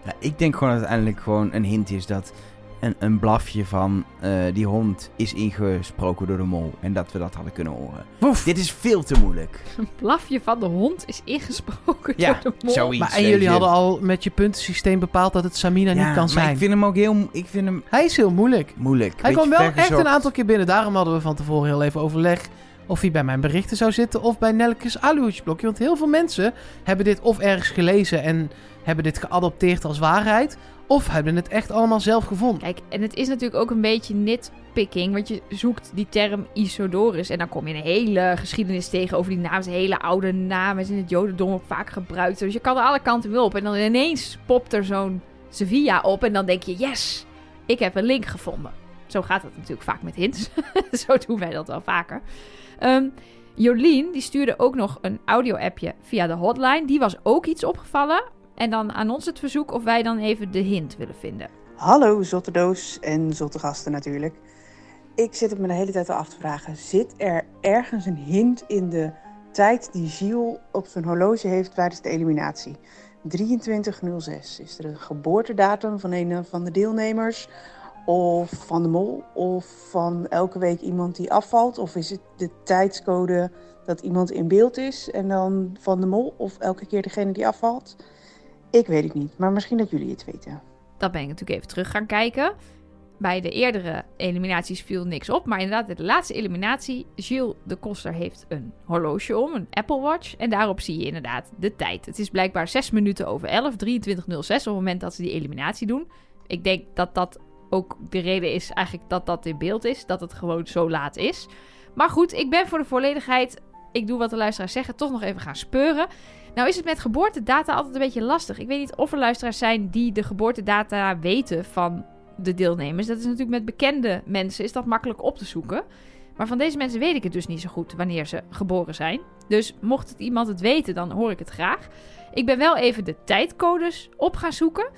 Ja, ik denk gewoon dat het uiteindelijk gewoon een hint is dat een, een blafje van eh, die hond is ingesproken door de mol. En dat we dat hadden kunnen horen. Woef. Dit is veel te moeilijk. Een blafje van de hond is ingesproken Ja, door de mol. zoiets. Maar en jullie je. hadden al met je puntensysteem bepaald dat het Samina Ja, niet kan maar zijn. ik vind hem ook heel... Ik vind hem Hij is heel moeilijk. moeilijk. Hij kwam wel echt een aantal keer binnen. Daarom hadden we van tevoren heel even overleg of hij bij mijn berichten zou zitten of bij Nelkes aluhoedjesblokje. Want heel veel mensen hebben dit of ergens gelezen en hebben dit geadopteerd als waarheid. Of hebben het echt allemaal zelf gevonden. Kijk, en het is natuurlijk ook een beetje nitpicking, want je zoekt die term Isodorus en dan kom je een hele geschiedenis tegen over die naam. Hele oude naam, is in het jodendom ook vaak gebruikt. Dus je kan er alle kanten op. En dan ineens popt er zo'n Sevilla op en dan denk je, yes, ik heb een link gevonden. Zo gaat het natuurlijk vaak met hints. Zo doen wij dat wel vaker. Ehm, Jolien, die stuurde ook nog een audio-appje via de hotline. Die was ook iets opgevallen. En dan aan ons het verzoek of wij dan even de hint willen vinden. Hallo zotte doos en zotte gasten natuurlijk. ik zit het me de hele tijd al af te vragen. Zit er ergens een hint in de tijd die Gilles op zijn horloge heeft tijdens de eliminatie? 2306. Is er een geboortedatum van een van de deelnemers? Of van de mol? Of van elke week iemand die afvalt? Of is het de tijdscode dat iemand in beeld is en dan van de mol? Of elke keer degene die afvalt? Ik weet het niet, maar misschien dat jullie het weten. Dat ben ik natuurlijk even terug gaan kijken. Bij de eerdere eliminaties viel niks op. Maar inderdaad, de laatste eliminatie. Gilles de Koster heeft een horloge om, een Apple Watch. En daarop zie je inderdaad de tijd. Het is blijkbaar 6 minuten over 11, 23.06 op het moment dat ze die eliminatie doen. Ik denk dat dat ook de reden is eigenlijk dat dat in beeld is. Dat het gewoon zo laat is. Maar goed, ik ben voor de volledigheid. Ik doe wat de luisteraars zeggen, toch nog even gaan speuren. Nou is het met geboortedata altijd een beetje lastig. Ik weet niet of er luisteraars zijn die de geboortedata weten van de deelnemers. Dat is natuurlijk met bekende mensen is dat makkelijk op te zoeken. Maar van deze mensen weet ik het dus niet zo goed wanneer ze geboren zijn. Dus mocht het iemand het weten, dan hoor ik het graag. Ik ben wel even de tijdcodes op gaan zoeken.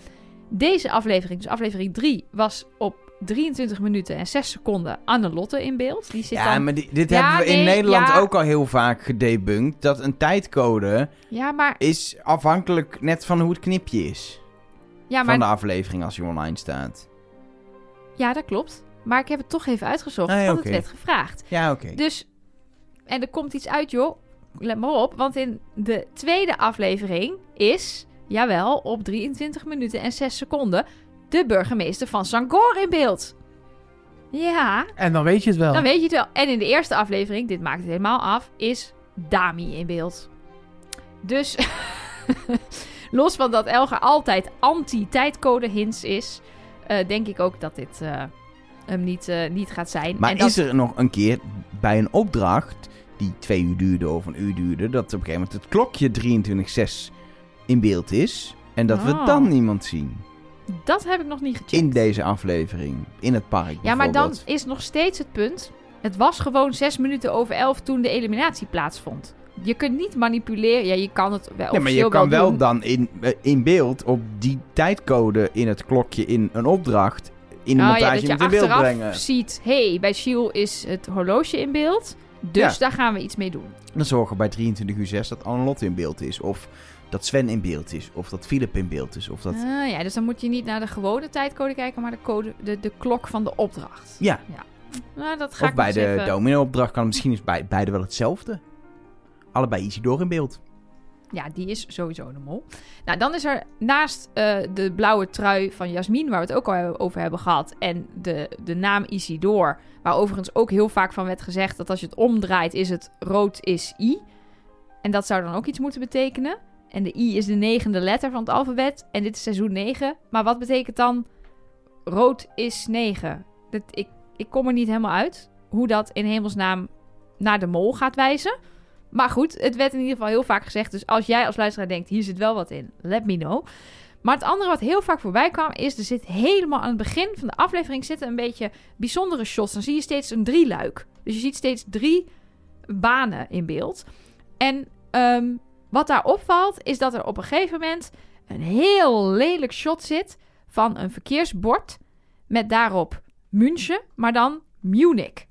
Deze aflevering, dus aflevering 3, was op 23 minuten en 6 seconden Annelotte in beeld. Die zit Ja, dan... maar di- dit Ja, hebben we in nee, Nederland ja. ook al heel vaak gedebunked. Dat een tijdcode Ja, maar, is afhankelijk net van hoe het knipje is. ja, Van de maar aflevering als hij online staat. ja, dat klopt. Maar ik heb het toch even uitgezocht, Ah, ja, want het werd gevraagd. Ja, oké. Dus, en er komt iets uit, joh. Let maar op, want in de tweede aflevering is, jawel, op 23 minuten en 6 seconden, de burgemeester van Sangor in beeld. Ja, En dan weet je het wel. dan weet je het wel. En in de eerste aflevering, dit maakt het helemaal af, is Dami in beeld. Dus, los van dat Elger altijd anti-tijdcode hints is, eh, denk ik ook dat dit eh, hem niet, eh, niet gaat zijn. Maar en dat... is er nog een keer bij een opdracht die twee uur duurde of een uur duurde, dat op een gegeven moment het klokje 23.6 in beeld is en dat we Oh. dan niemand zien Dat heb ik nog niet gecheckt. in deze aflevering, in het park Ja, maar dan is nog steeds het punt. Het was gewoon zes minuten over elf toen de eliminatie plaatsvond. Je kunt niet manipuleren. Ja, je kan het wel Ja, maar je kan wel dan in, eh, in beeld op die tijdcode in het klokje in een opdracht in de Nou montage ja, dat je in beeld brengen. ziet... hey, bij Shiel is het horloge in beeld. Dus Ja. daar gaan we iets mee doen. Dan zorgen we bij 23 uur 6 dat Annelot in beeld is. Of dat Sven in beeld is. Of dat Philip in beeld is. Of dat... Ah, ja, dus dan moet je niet naar de gewone tijdcode kijken... maar de, code, de, de klok van de opdracht. Ja. Nou, dat ga Of ik bij nog de even... domino-opdracht kan het misschien is bij beide wel hetzelfde. Allebei Isidore in beeld. Ja, die is sowieso de mol. Nou, dan is er naast eh, de blauwe trui van Jasmin, waar we het ook al over hebben gehad, en de, de naam Isidore, waar overigens ook heel vaak van werd gezegd dat als je het omdraait, is het rood is I. En dat zou dan ook iets moeten betekenen. En de I is de negende letter van het alfabet. En dit is seizoen 9. Maar wat betekent dan rood is 9? Dat, ik, ik kom er niet helemaal uit hoe dat in hemelsnaam naar de mol gaat wijzen. Maar goed, het werd in ieder geval heel vaak gezegd. Dus als jij als luisteraar denkt, hier zit wel wat in, let me know. Maar het andere wat heel vaak voorbij kwam, is er zit helemaal aan het begin van de aflevering zitten een beetje bijzondere shots. Dan zie je steeds een drieluik. Dus je ziet steeds drie banen in beeld. En ehm, wat daar opvalt, is dat er op een gegeven moment een heel lelijk shot zit van een verkeersbord met daarop München, maar dan Munich.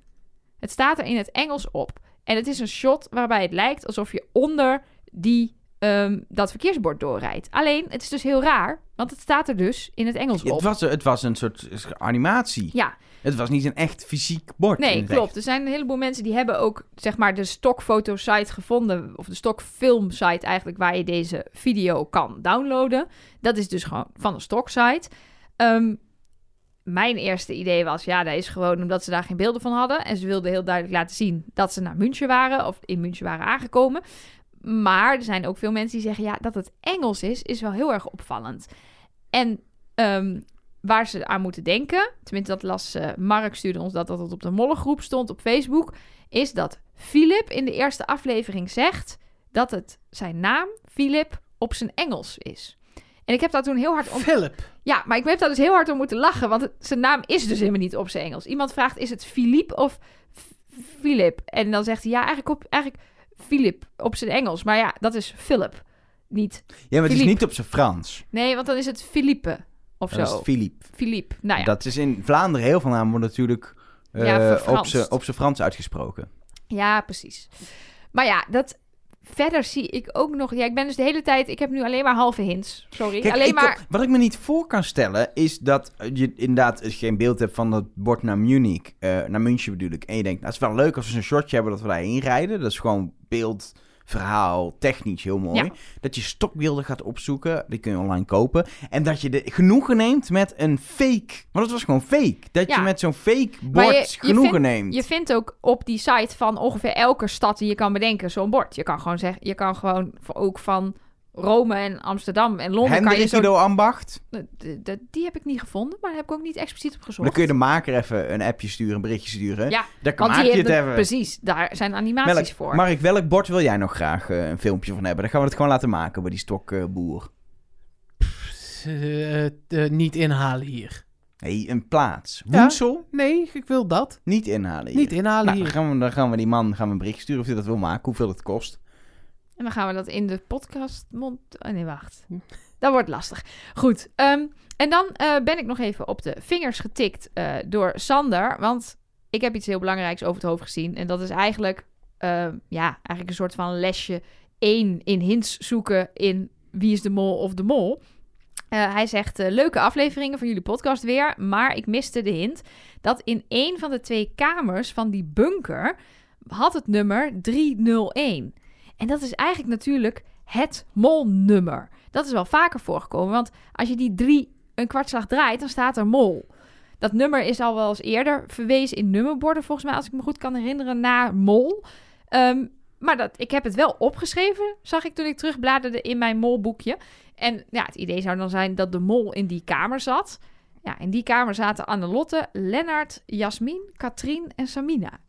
Het staat er in het Engels op. En het is een shot waarbij het lijkt alsof je onder die, ehm, dat verkeersbord doorrijdt. Alleen, het is dus heel raar, want het staat er dus in het Engels Het op. was, het was een soort animatie. Ja, Het was niet een echt fysiek bord. nee, klopt. echt. Er zijn een heleboel mensen die hebben ook, zeg maar, de stokfotosite gevonden. Of de stokfilmsite eigenlijk, waar je deze video kan downloaden. Dat is dus gewoon van een stoksite. Ehm, mijn eerste idee was, ja, dat is gewoon omdat ze daar geen beelden van hadden. En ze wilden heel duidelijk laten zien dat ze naar München waren. Of in München waren aangekomen. Maar er zijn ook veel mensen die zeggen, ja, dat het Engels is, is wel heel erg opvallend. En ehm, waar ze aan moeten denken, tenminste dat las eh, Mark stuurde ons dat dat het op de mollengroep stond op Facebook, is dat Philip in de eerste aflevering zegt dat het zijn naam, Philip, op zijn Engels is. En ik heb daar toen heel hard om... Philip. Ja, maar ik heb daar dus heel hard om moeten lachen, want het- zijn naam is dus helemaal niet op zijn Engels. Iemand vraagt, is het Philippe of Philip? En dan zegt hij, ja, eigenlijk op, eigenlijk Philip op zijn Engels. Maar ja, dat is Philip, niet... Ja, maar het is niet op zijn Frans. Nee, want dan is het Philippe of Dat zo. is Philippe. Philippe, nou ja. Dat is in Vlaanderen heel veel namen worden natuurlijk eh, Ja, op zijn op z'n Frans uitgesproken. Ja, precies. Maar ja, dat... Verder zie ik ook nog... Ja, ik ben dus de hele tijd... Ik heb nu alleen maar halve hints. Sorry. Kijk, alleen ik- maar... wat ik me niet voor kan stellen, is dat je inderdaad geen beeld hebt van dat bord naar Munich, eh, naar München bedoel ik. En je denkt, nou, het is wel leuk als we zo'n shotje hebben dat we daarheen rijden. Dat is gewoon beeld, verhaal, technisch heel mooi. Ja. Dat je stokbeelden gaat opzoeken, die kun je online kopen. En dat je de genoegen neemt met een fake, want het was gewoon fake. Dat je met zo'n fake bord je- je genoegen neemt. Je vindt ook op die site van ongeveer elke stad die je kan bedenken zo'n bord. Je kan gewoon zeggen, je kan gewoon ook van Rome en Amsterdam en Londen kan je zo. Ido Ambacht. D- Die heb ik niet gevonden, maar daar heb ik ook niet expliciet op gezocht. dan kun je de maker even een appje sturen, een berichtje sturen. Ja, Daar kan je het hebben, even. precies, daar zijn animaties Melk, voor. Mark, welk bord wil jij nog graag eh, een filmpje van hebben? Dan gaan we het gewoon laten maken bij die stokboer. Eh, eh, niet inhalen hier. Nee, een plaats. Ja. Woensel, Nee, ik wil dat. niet inhalen hier. Niet inhalen Nou, dan, hier. gaan we, dan gaan we die man gaan we een bericht sturen of hij dat wil maken, hoeveel het kost. En dan gaan we dat in de podcast mond... Oh nee, wacht. Dat wordt lastig. Goed. ehm, en dan eh, ben ik nog even op de vingers getikt eh, door Sander. Want ik heb iets heel belangrijks over het hoofd gezien. En dat is eigenlijk, ehm, ja, eigenlijk een soort van lesje 1 in hints zoeken in Wie is de Mol of de Mol. Eh, hij zegt, leuke afleveringen van jullie podcast weer. Maar ik miste de hint dat in een van de twee kamers van die bunker had het nummer 301. En dat is eigenlijk natuurlijk het molnummer. Dat is wel vaker voorgekomen, want als je die drie een kwartslag draait, dan staat er mol. Dat nummer is al wel eens eerder verwezen in nummerborden, volgens mij, als ik me goed kan herinneren, naar mol. Ehm, maar dat, ik heb het wel opgeschreven, zag ik toen ik terugbladerde in mijn molboekje. En ja, het idee zou dan zijn dat de mol in die kamer zat. Ja, in die kamer zaten Annelotte, Lennart, Jasmin, Katrien en Samina.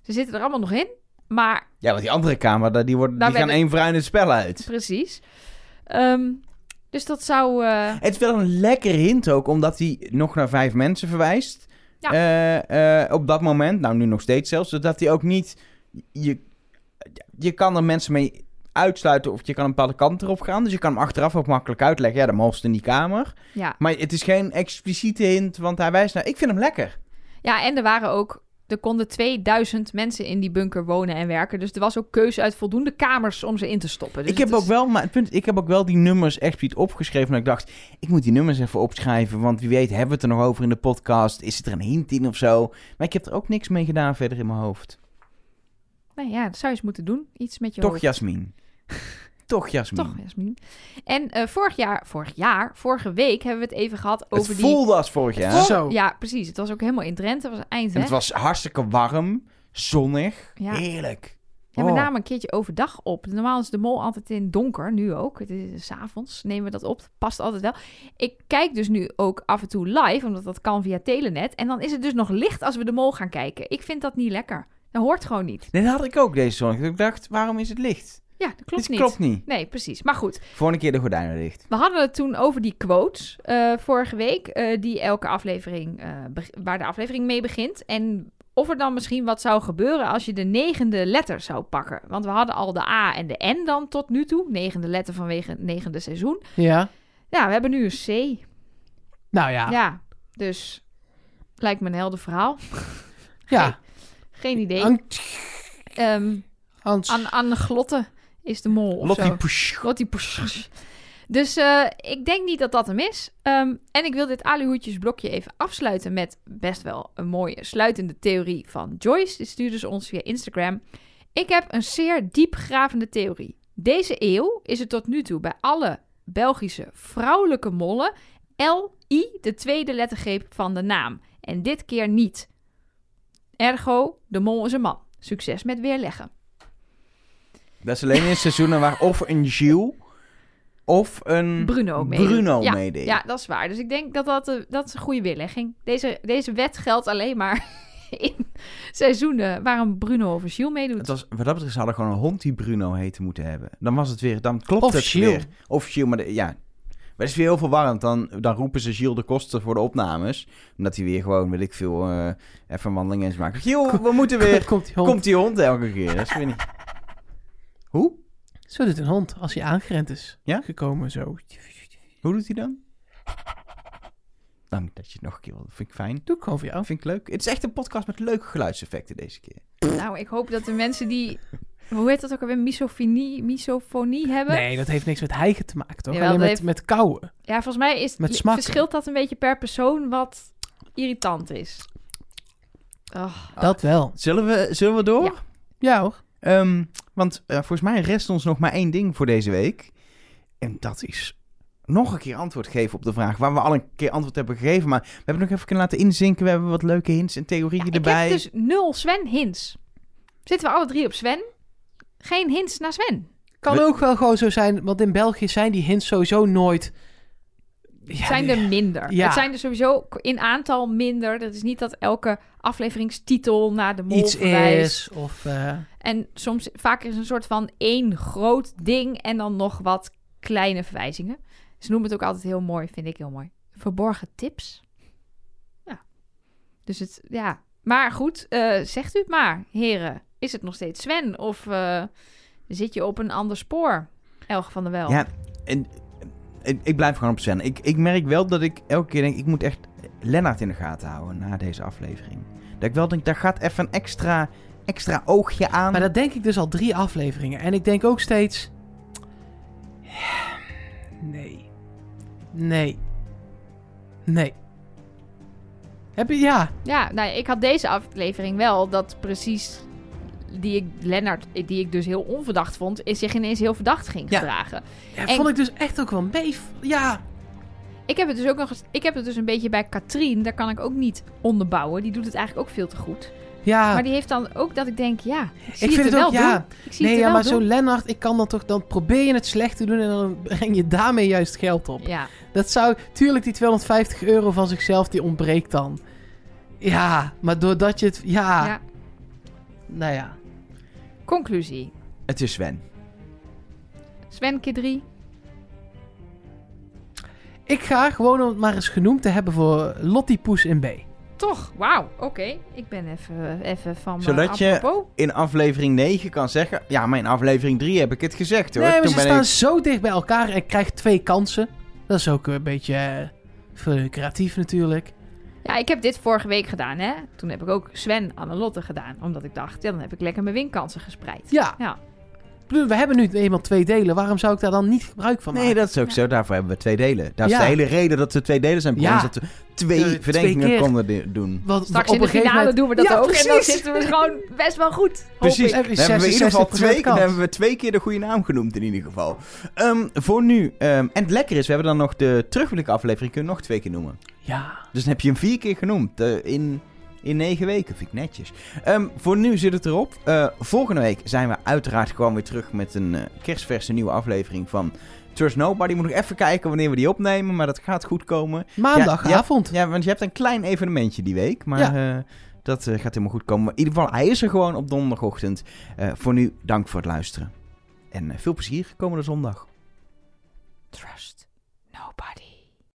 Ze zitten er allemaal nog in, maar Ja, want die andere kamer, daar- die, Daar die gaan één voor één het spel uit. Precies. Ehm, dus dat zou. eh, Het is wel een lekker hint ook, omdat hij nog naar vijf mensen verwijst. Ja. Eh, eh, op dat moment, nou nu nog steeds zelfs, zodat hij ook niet... Je, je kan er mensen mee uitsluiten of je kan een bepaalde kant erop gaan. Dus je kan hem achteraf ook makkelijk uitleggen. Ja, de mol is in die kamer. ja. Maar het is geen expliciete hint, want hij wijst naar... Ik vind hem lekker. ja, en er waren ook. Er konden 2000 mensen in die bunker wonen en werken. Dus er was ook keuze uit voldoende kamers om ze in te stoppen. Dus ik heb is- ook wel, maar het punt, ik heb ook wel die nummers expliciet opgeschreven. En ik dacht, ik moet die nummers even opschrijven. Want wie weet hebben we het er nog over in de podcast. Is het er een hint in of zo? Maar ik heb er ook niks mee gedaan verder in mijn hoofd. Nee, ja, dat zou je eens moeten doen. Iets met je Toch hoofd. Jasmin. Toch Jasmin. Toch, Jasmin. En eh, vorig jaar, vorig jaar, vorige week hebben we het even gehad het over die. voelde als vorig jaar. Zo. Ja, precies. Het was ook helemaal in Drenthe. Het was eind, hè? het was hartstikke warm, zonnig, Ja. heerlijk. Ja, we Oh. namen een keertje overdag op. Normaal is de mol altijd in donker, nu ook. Het is 's avonds nemen we dat op. Past altijd wel. Ik kijk dus nu ook af en toe live, omdat dat kan via Telenet. En dan is het dus nog licht als we de mol gaan kijken. Ik vind dat niet lekker. Dat hoort gewoon niet. Nee, dat had ik ook deze zonnig. Ik dacht, waarom is het licht? Ja, dat klopt Dit niet. klopt niet. Nee, precies. Maar goed, Volgende keer de gordijnen dicht. we hadden het toen over die quotes eh, vorige week, eh, die elke aflevering, eh, waar de aflevering mee begint. En of er dan misschien wat zou gebeuren als je de negende letter zou pakken. Want we hadden al de A en de N dan tot nu toe. Negende letter vanwege het negende seizoen. Ja. Ja, we hebben nu een C. Nou ja. Ja, dus lijkt me een helder verhaal. Ja. Geen idee. An- Ehm Hans. Anne Anne Glotte is de mol of Lottie zo. Push. Lottie Push. Dus eh, ik denk niet dat dat hem is. Ehm, en ik wil dit aluhoedjesblokje even afsluiten met best wel een mooie sluitende theorie van Joyce. Die stuurde ze ons via Instagram. Ik heb een zeer diepgravende theorie. Deze eeuw is het tot nu toe bij alle Belgische vrouwelijke mollen LI de tweede lettergreep van de naam. En dit keer niet. Ergo, de mol is een man. Succes met weerleggen. Dat is alleen in seizoenen waar of een Gilles of een Bruno meedoet. Bruno ja, meedeed. Ja, dat is waar. Dus ik denk dat dat, eh, dat is een goede weerlegging. Deze, deze wet geldt alleen maar in seizoenen waar een Bruno of een Gilles meedoet. Het was, wat dat betreft, ze hadden gewoon een hond die Bruno heette moeten hebben. Dan was het weer, dan klopt Of het Gilles. weer. Of Gilles, maar de- ja. Maar het is weer heel verwarrend. Dan, dan roepen ze Gilles de kosten voor de opnames. Omdat hij weer gewoon, weet ik veel, eh, even een wandeling eens maakt. Gilles, we moeten weer. Komt die hond. Komt die hond elke keer. Dat is weer niet... Hoe? Zo doet een hond als hij aangerend is. Ja? Gekomen zo. Hoe doet hij dan? Dank dat je het nog een keer wil. Dat vind ik fijn. Doe ik gewoon voor jou. Vind ik leuk. Het is echt een podcast met leuke geluidseffecten deze keer. Nou, ik hoop dat de mensen die... Hoe heet dat ook alweer? Misofonie, misofonie hebben? Nee, dat heeft niks met hijgen te maken, toch? Jawel, Alleen met, heeft- met kauwen. Ja, volgens mij is, Met verschilt dat een beetje per persoon wat irritant is. Och, Dat wel. Zullen we, zullen we door? Ja. Ja hoor. Ehm, want volgens mij rest ons nog maar één ding voor deze week. En dat is nog een keer antwoord geven op de vraag waar we al een keer antwoord hebben gegeven. Maar we hebben nog even kunnen laten inzinken. We hebben wat leuke hints en theorieën Ja, ik erbij. heb dus nul Sven-hints. Zitten we alle drie op Sven? Geen hints naar Sven. Kan We- ook wel gewoon zo zijn, want in België zijn die hints sowieso nooit... Het Ja, zijn er minder. Ja. Het zijn er sowieso in aantal minder. Dat is niet dat elke afleveringstitel naar de mol iets verwijst. is. Of, eh, En soms, vaak is een soort van één groot ding en dan nog wat kleine verwijzingen. Ze noemen het ook altijd heel mooi, vind ik heel mooi. Verborgen tips. Ja. Dus het, ja. Maar goed, eh, zegt u het maar, heren. Is het nog steeds Sven of eh, zit je op een ander spoor? Elge van der Wel. Ja, en, en ik blijf gewoon op Sven. Ik, ik merk wel dat ik elke keer denk, ik moet echt Lennart in de gaten houden na deze aflevering. Dat ik wel denk, daar gaat even een extra, extra oogje aan. Maar dat denk ik dus al drie afleveringen. En ik denk ook steeds... Nee. Nee. Nee. Heb je... Ja. Ja, nou, ik had deze aflevering wel dat precies die ik, Lennart, die ik dus heel onverdacht vond, is zich ineens heel verdacht ging Ja. gedragen. ja En- vond ik dus echt ook wel mee... Ja. Ik heb het dus ook nog eens, ik heb het dus een beetje bij Katrien, daar kan ik ook niet onderbouwen. Die doet het eigenlijk ook veel te goed. Ja. Maar die heeft dan ook dat ik denk, ja, ik zie ik vind het, het ook... wel Ja. doen. Ik zie Nee, het ja, maar zo. Lennart, ik kan dan toch... Dan probeer je het slecht te doen en dan breng je daarmee juist geld op. Ja, Dat zou... Tuurlijk, die 250 euro van zichzelf, die ontbreekt dan. Ja, maar doordat je het... Ja. ja. Nou ja. Conclusie. Het is Sven. Sven keer 3. Ik ga gewoon om het maar eens genoemd te hebben voor Lottie Poes in B. Toch, wauw, oké. Ik ben even, even van Zodat je- apropos. In aflevering 9 kan zeggen, ja, maar in aflevering 3 heb ik het gezegd hoor. Nee, maar Toen ze ben staan ik... zo dicht bij elkaar en ik krijg twee kansen. Dat is ook een beetje eh, veel creatief natuurlijk. Ja, ik heb dit vorige week gedaan, hè. Toen heb ik ook Sven Annelotte gedaan. Omdat ik dacht, ja, dan heb ik lekker mijn winkansen gespreid. Ja. Ja. We hebben nu eenmaal twee delen. Waarom zou ik daar dan niet gebruik van maken? Nee, dat is ook Ja. zo. Daarvoor hebben we twee delen. Dat is Ja. de hele reden dat we twee delen zijn begonnen. Ja. Dat we twee verdenkingen konden doen. Want Straks op in de finale moment- doen we dat Ja, ook. En dan precies. zitten we gewoon best wel goed. hoop Precies. Dan hebben we in ieder geval 66% twee, dan hebben we twee keer de goede naam genoemd in ieder geval. Ehm, voor nu. ehm, en het lekker is, we hebben dan nog de terugblik aflevering kunnen we nog twee keer noemen. Ja. Dus dan heb je hem vier keer genoemd. eh, in, in negen weken. Vind ik netjes. Ehm, voor nu zit het erop. Eh, volgende week zijn we uiteraard gewoon weer terug met een eh, kerstverse nieuwe aflevering van Trust Nobody. Moet nog even kijken wanneer we die opnemen. Maar dat gaat goed komen. Maandagavond. Ja, want je hebt een klein evenementje die week. Maar eh, dat gaat helemaal goed komen. Maar in ieder geval, hij is er gewoon op donderdagochtend. Voor nu, dank voor het luisteren. En veel plezier komende zondag.